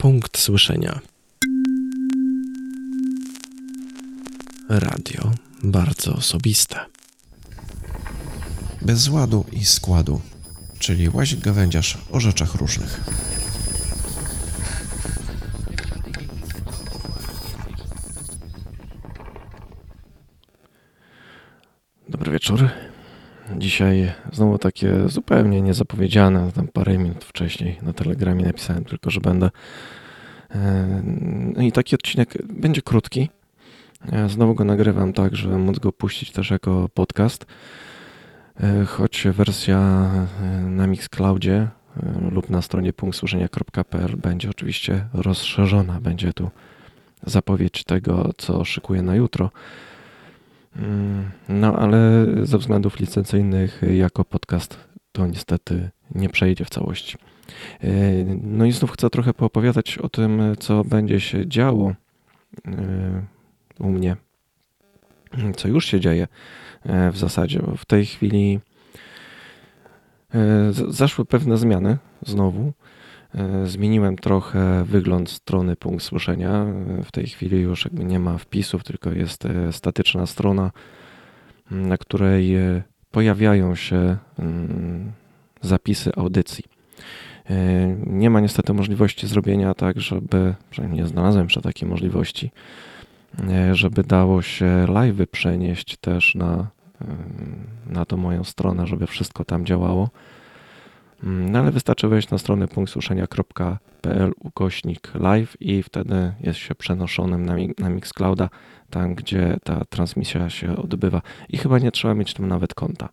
Punkt słyszenia. Radio bardzo osobiste. Bez ładu i składu, czyli łazik gawędziarz o rzeczach różnych. Dobry wieczór. Dzisiaj znowu takie zupełnie niezapowiedziane, tam parę minut wcześniej na telegramie napisałem tylko, że będę. E, no i taki odcinek będzie krótki. E, znowu go nagrywam tak, żeby móc go puścić też jako podcast. E, choć wersja na Mixcloudzie lub na stronie punktsłużenia.pl będzie oczywiście rozszerzona. Będzie tu zapowiedź tego, co szykuję na jutro. Mm, no, ale ze względów licencyjnych jako podcast to niestety nie przejdzie w całości. E, no i znów chcę trochę poopowiadać o tym, co będzie się działo e, u mnie, co już się dzieje e, w zasadzie. W tej chwili zaszły pewne zmiany znowu. E, zmieniłem trochę wygląd strony punkt słyszenia. E, w tej chwili już jakby nie ma wpisów, tylko jest e, statyczna strona, na której pojawiają się zapisy audycji. Nie ma niestety możliwości zrobienia tak, żeby, przynajmniej nie znalazłem jeszcze takiej możliwości, żeby dało się live przenieść też na, na tą moją stronę, żeby wszystko tam działało. No ale wystarczy wejść na stronę punktsłyszenia.pl ukośnik live i wtedy jest się przenoszonym na, na Mixclouda, tam gdzie ta transmisja się odbywa. I chyba nie trzeba mieć tam nawet konta.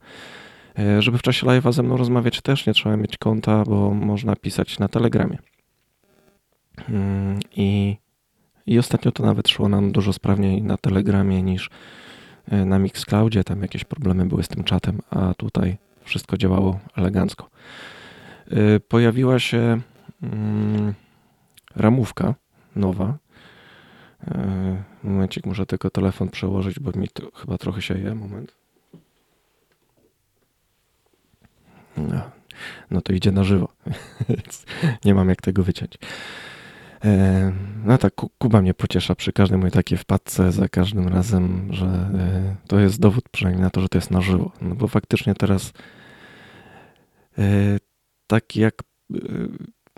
E, żeby w czasie live'a ze mną rozmawiać też nie trzeba mieć konta, bo można pisać na Telegramie. Mm, I, I ostatnio to nawet szło nam dużo sprawniej na Telegramie niż e, na Mixcloudzie. Tam jakieś problemy były z tym czatem, a tutaj wszystko działało elegancko. Y, pojawiła się mm, ramówka nowa. Y, momencik, muszę tylko telefon przełożyć, bo mi to chyba trochę się je. Moment. No, no to idzie na żywo. nie mam jak tego wyciąć. E, no tak, Kuba mnie pociesza przy każdej mojej takiej wpadce, za każdym razem, że to jest dowód przynajmniej na to, że to jest na żywo. No bo faktycznie teraz tak jak y,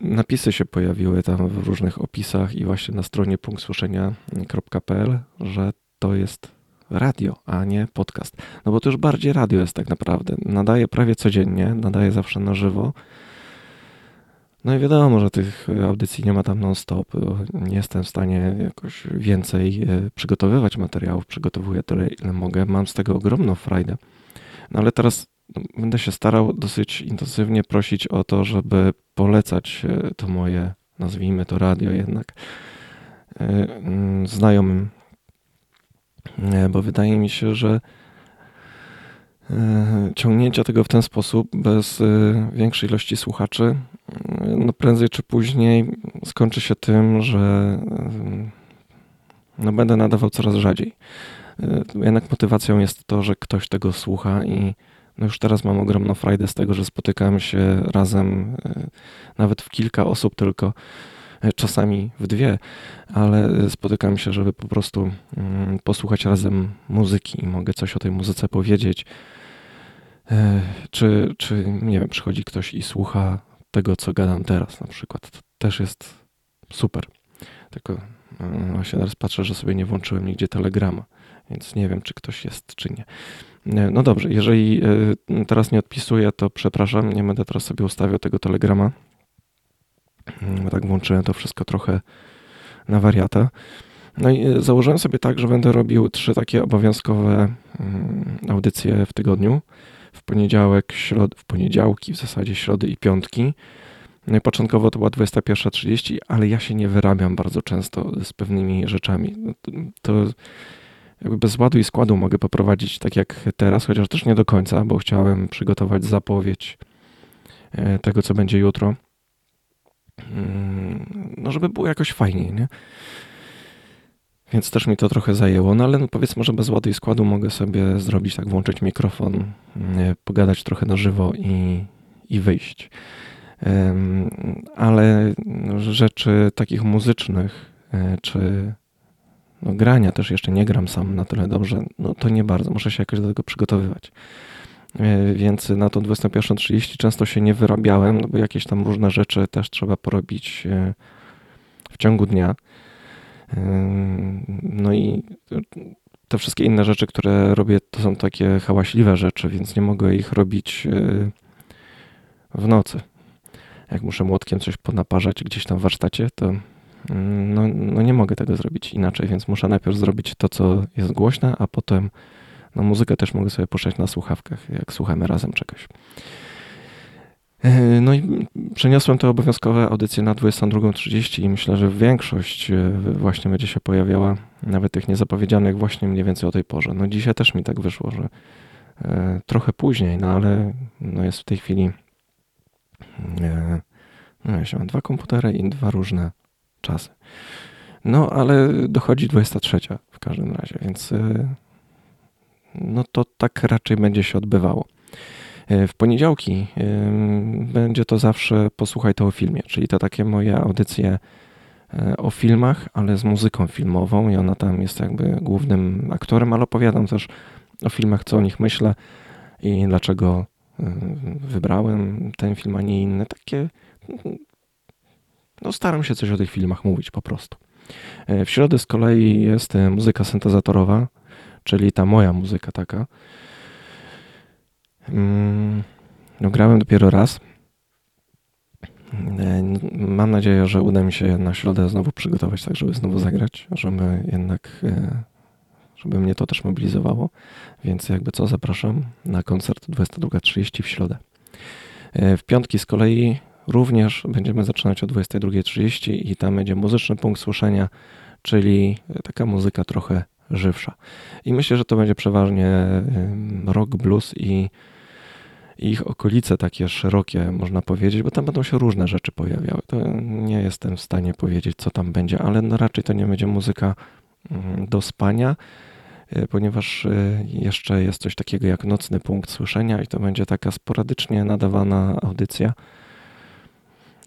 napisy się pojawiły tam w różnych opisach i właśnie na stronie punktsłyszenia.pl, że to jest radio, a nie podcast. No bo to już bardziej radio jest tak naprawdę. Nadaje prawie codziennie, nadaje zawsze na żywo. No i wiadomo, że tych audycji nie ma tam non-stop. Nie jestem w stanie jakoś więcej y, przygotowywać materiałów. Przygotowuję tyle, ile mogę. Mam z tego ogromną frajdę. No ale teraz będę się starał dosyć intensywnie prosić o to, żeby polecać e, to moje, nazwijmy to radio jednak, e, mm, znajomym, e, bo wydaje mi się, że ciągnięcia tego w ten sposób, bez większej ilości słuchaczy, no prędzej czy później skończy się tym, że no będę nadawał coraz rzadziej. Jednak motywacją jest to, że ktoś tego słucha i no już teraz mam ogromną frajdę z tego, że spotykamy się razem, e, nawet w kilka osób tylko, e, czasami w dwie, ale spotykam się, żeby po prostu mm, posłuchać razem muzyki i mogę coś o tej muzyce powiedzieć. E, czy, czy nie wiem, przychodzi ktoś i słucha tego, co gadam teraz na przykład. To też jest super. Tylko właśnie teraz patrzę, że sobie nie włączyłem nigdzie telegrama, więc nie wiem, czy ktoś jest, czy nie. No dobrze, jeżeli e, teraz nie odpisuję, to przepraszam, nie będę teraz sobie ustawiał tego telegrama. Mm, tak włączyłem to wszystko trochę na wariata. No i e, założyłem sobie tak, że będę robił trzy takie obowiązkowe mm, audycje w tygodniu. W poniedziałek, środ, w poniedziałki, w zasadzie środy i piątki. No i początkowo to była 21.30, ale ja się nie wyrabiam bardzo często z pewnymi rzeczami. No to jakby bez ładu i składu mogę poprowadzić tak jak teraz, chociaż też nie do końca, bo chciałem przygotować zapowiedź e, tego, co będzie jutro. Mm, no, żeby było jakoś fajniej, nie? Więc też mi to trochę zajęło, no ale no powiedzmy, że bez ładu i składu mogę sobie zrobić tak, włączyć mikrofon, e, pogadać trochę na żywo i, i wyjść. Ale rzeczy takich muzycznych, czy no, grania też jeszcze nie gram sam na tyle dobrze, no to nie bardzo, muszę się jakoś do tego przygotowywać. Więc na to 21.30 często się nie wyrabiałem, no bo jakieś tam różne rzeczy też trzeba porobić w ciągu dnia. No i te wszystkie inne rzeczy, które robię, to są takie hałaśliwe rzeczy, więc nie mogę ich robić e, w nocy. Jak muszę młotkiem coś ponaparzać gdzieś tam w warsztacie, to no, no nie mogę tego zrobić inaczej, więc muszę najpierw zrobić to, co jest głośne, a potem no muzykę też mogę sobie puszczać na słuchawkach, jak słuchamy razem czegoś. E, no i przeniosłem te obowiązkowe audycje na 22.30 i myślę, że większość e, właśnie będzie się pojawiała, nawet tych niezapowiedzianych właśnie mniej więcej o tej porze. No dzisiaj też mi tak wyszło, że e, trochę później, no ale no jest w tej chwili no ja mam dwa komputery i dwa różne czasy. No ale dochodzi 23 w każdym razie, więc no to tak raczej będzie się odbywało. E, w poniedziałki będzie to zawsze Posłuchaj to o filmie, czyli to takie moje audycje o filmach, ale z muzyką filmową i ona tam jest jakby głównym aktorem, ale opowiadam też o filmach, co o nich myślę i dlaczego wybrałem ten film, a nie inny. Takie, no staram się coś o tych filmach mówić po prostu. W środę z kolei jest muzyka syntezatorowa, czyli ta moja muzyka taka, Mm, no, grałem dopiero raz. E, mam nadzieję, że uda mi się na środę znowu przygotować, tak żeby znowu zagrać, żeby jednak, e, żeby mnie to też mobilizowało. Więc jakby co, zapraszam na koncert 22.30 w środę. E, w piątki z kolei również będziemy zaczynać o 22.30 i tam będzie muzyczny punkt słyszenia, czyli taka muzyka trochę żywsza. I myślę, że to będzie przeważnie rock, blues i ich okolice takie szerokie, można powiedzieć, bo tam będą się różne rzeczy pojawiały. To nie jestem w stanie powiedzieć, co tam będzie, ale no raczej to nie będzie muzyka mm, do spania, y, ponieważ y, jeszcze jest coś takiego jak nocny punkt słyszenia i to będzie taka sporadycznie nadawana audycja.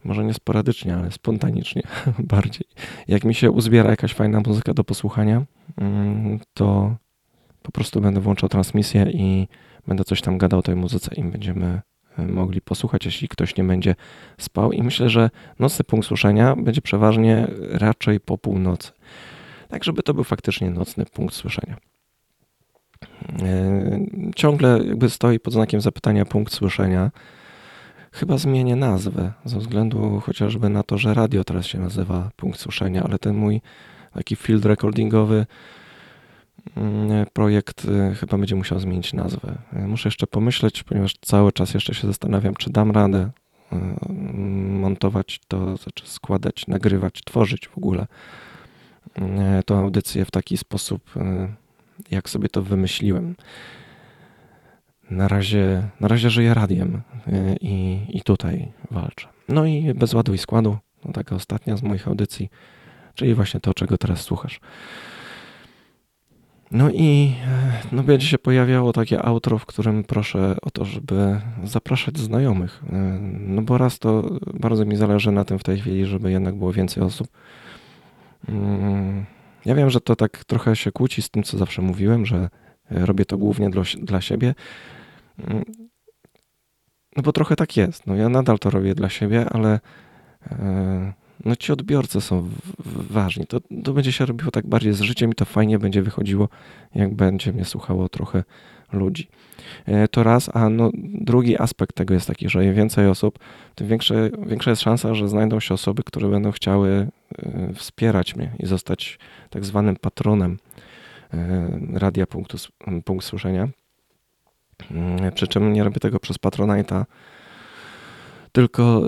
Może nie sporadycznie, ale spontanicznie bardziej. Jak mi się uzbiera jakaś fajna muzyka do posłuchania, mm, to po prostu będę włączał transmisję i będę coś tam gadał o tej muzyce i będziemy e, mogli posłuchać, jeśli ktoś nie będzie spał. I myślę, że nocny punkt słyszenia będzie przeważnie raczej po północy. Tak, żeby to był faktycznie nocny punkt słyszenia. E, ciągle jakby stoi pod znakiem zapytania punkt słyszenia. Chyba zmienię nazwę, ze względu chociażby na to, że radio teraz się nazywa punkt słyszenia, ale ten mój taki field recordingowy Mm, projekt y, chyba będzie musiał zmienić nazwę. Y, muszę jeszcze pomyśleć, ponieważ cały czas jeszcze się zastanawiam, czy dam radę y, montować to, znaczy składać, nagrywać, tworzyć w ogóle tą audycję w taki sposób, jak sobie to wymyśliłem. Na razie, na razie żyję radiem i, i tutaj walczę. No i bez ładu i składu, no taka ostatnia z moich audycji, czyli właśnie to, czego teraz słuchasz. No i e, no będzie się pojawiało takie outro, w którym proszę o to, żeby zapraszać znajomych. E, no bo raz to bardzo mi zależy na tym w tej chwili, żeby jednak było więcej osób. Mm, ja wiem, że to tak trochę się kłóci z tym, co zawsze mówiłem, że robię to głównie dla, dla siebie. Mm, no bo trochę tak jest. No ja nadal to robię dla siebie, ale e, no ci odbiorcy są ważni. To, to będzie się robiło tak bardziej z życiem i to fajnie będzie wychodziło, jak będzie mnie słuchało trochę ludzi. E, to raz, a no, drugi aspekt tego jest taki, że im więcej osób, tym większe, większa jest szansa, że znajdą się osoby, które będą chciały e, wspierać mnie i zostać tak zwanym patronem radia punktu, punkt słyszenia. Mm, przy czym nie robię tego przez Patronite'a, tylko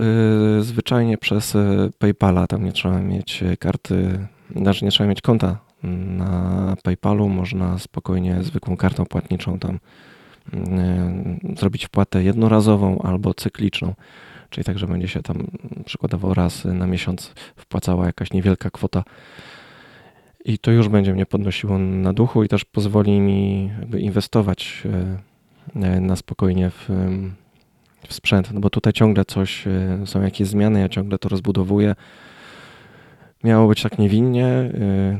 y, zwyczajnie przez y, PayPala. Tam nie trzeba mieć y, karty, znaczy nie trzeba mieć konta na PayPalu. Można spokojnie zwykłą kartą płatniczą tam zrobić wpłatę jednorazową albo cykliczną. Czyli tak, że będzie się tam przykładowo raz na miesiąc wpłacała jakaś niewielka kwota. I to już będzie mnie podnosiło na duchu i też pozwoli mi inwestować na spokojnie w w sprzęt, no bo tutaj ciągle coś, y, są jakieś zmiany, ja ciągle to rozbudowuję. Miało być tak niewinnie, y,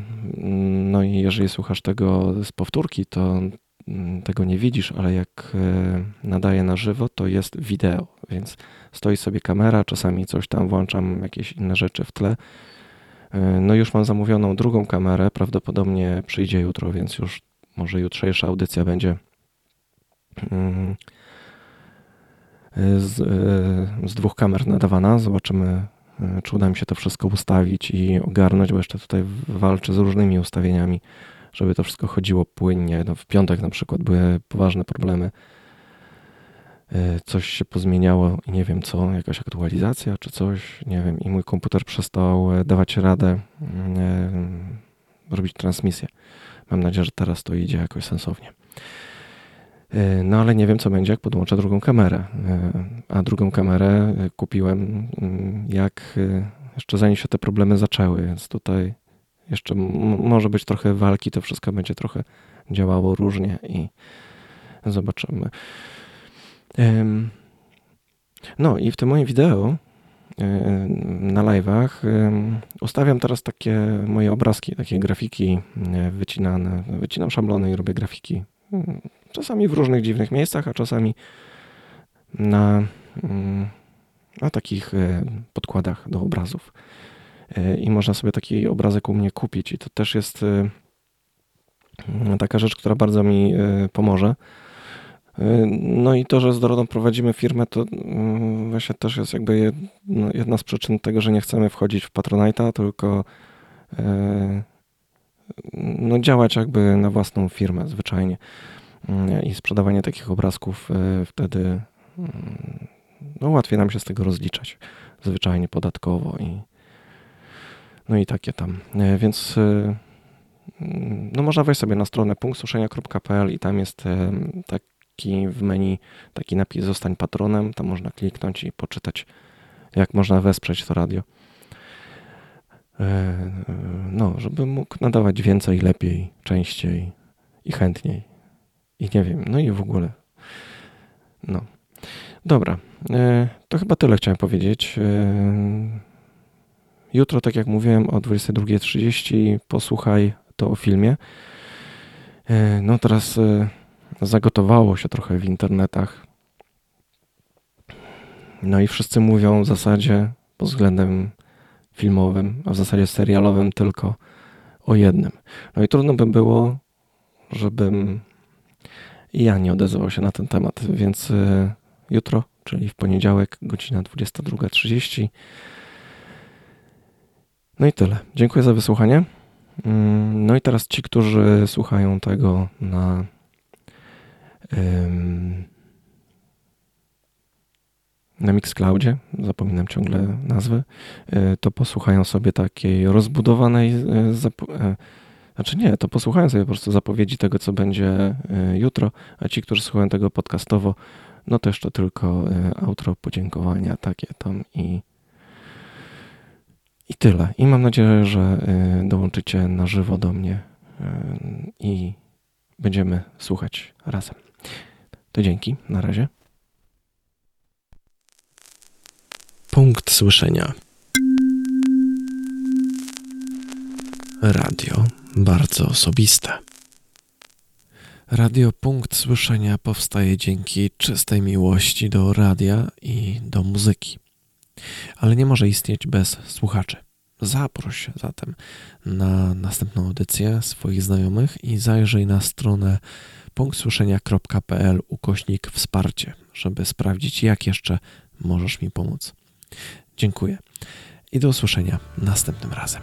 no i jeżeli słuchasz tego z powtórki, to mm, tego nie widzisz, ale jak nadaję na żywo, to jest wideo, więc stoi sobie kamera, czasami coś tam włączam, jakieś inne rzeczy w tle. No już mam zamówioną drugą kamerę, prawdopodobnie przyjdzie jutro, więc już może jutrzejsza audycja będzie z, e, z dwóch kamer nadawana. Zobaczymy, e, czy uda mi się to wszystko ustawić i ogarnąć, bo jeszcze tutaj walczę z różnymi ustawieniami, żeby to wszystko chodziło płynnie. No, w piątek na przykład były poważne problemy. E, coś się pozmieniało i nie wiem co, jakaś aktualizacja czy coś, nie wiem, i mój komputer przestał dawać radę mm, robić transmisję. Mam nadzieję, że teraz to idzie jakoś sensownie. E, no ale nie wiem, co będzie, jak podłączę drugą kamerę. E, a drugą kamerę e, kupiłem mm, jak jeszcze zanim się te problemy zaczęły, więc tutaj jeszcze może być trochę walki, to wszystko będzie trochę działało różnie i zobaczymy. No i w tym moim wideo na live'ach ustawiam teraz takie moje obrazki, takie grafiki wycinane. Wycinam szablony i robię grafiki Czasami w różnych dziwnych miejscach, a czasami na, mm, na takich e, podkładach do obrazów. E, I można sobie taki obrazek u mnie kupić, i to też jest e, taka rzecz, która bardzo mi pomoże. No i to, że z Dorodą prowadzimy firmę, to mm, właśnie też jest jakby no, jedna z przyczyn tego, że nie chcemy wchodzić w Patronite'a, tylko no, działać jakby na własną firmę zwyczajnie i sprzedawanie takich obrazków e, wtedy mm, no, łatwiej nam się z tego rozliczać zwyczajnie podatkowo i no i takie tam. E, więc e, no można wejść sobie na stronę punktsuszenia.pl i tam jest taki w menu taki napis zostań patronem, tam można kliknąć i poczytać jak można wesprzeć to radio. No, żeby mógł nadawać więcej, lepiej, częściej i chętniej. I nie wiem, no i w ogóle. No. Dobra, e, to chyba tyle chciałem powiedzieć. E, jutro, tak jak mówiłem, o 22.30 posłuchaj to o filmie. E, no teraz zagotowało się trochę w internetach. No i wszyscy mówią w zasadzie pod względem filmowym, a w zasadzie serialowym tylko o jednym. No i trudno by było, żebym i ja nie odezwał się na ten temat, więc y, jutro, czyli w poniedziałek, godzina 22.30. No i tyle. Dziękuję za wysłuchanie. Mm, no i teraz ci, którzy słuchają tego na na Mixcloudzie, zapominam ciągle nazwy, y, to posłuchają sobie takiej rozbudowanej y, znaczy nie, to posłuchałem sobie po prostu zapowiedzi tego, co będzie e, jutro, a ci, którzy słuchają tego podcastowo, no też to tylko e, outro, podziękowania takie tam i i tyle. I mam nadzieję, że e, dołączycie na żywo do mnie i będziemy słuchać razem. To dzięki, na razie. Punkt słyszenia. Radio bardzo osobiste. Radio Punkt Słyszenia powstaje dzięki czystej miłości do radia i do muzyki, ale nie może istnieć bez słuchaczy. Zaproś zatem na następną audycję swoich znajomych i zajrzyj na stronę punktsłyszenia.pl ukośnik wsparcie, żeby sprawdzić, jak jeszcze możesz mi pomóc. Dziękuję i do usłyszenia następnym razem.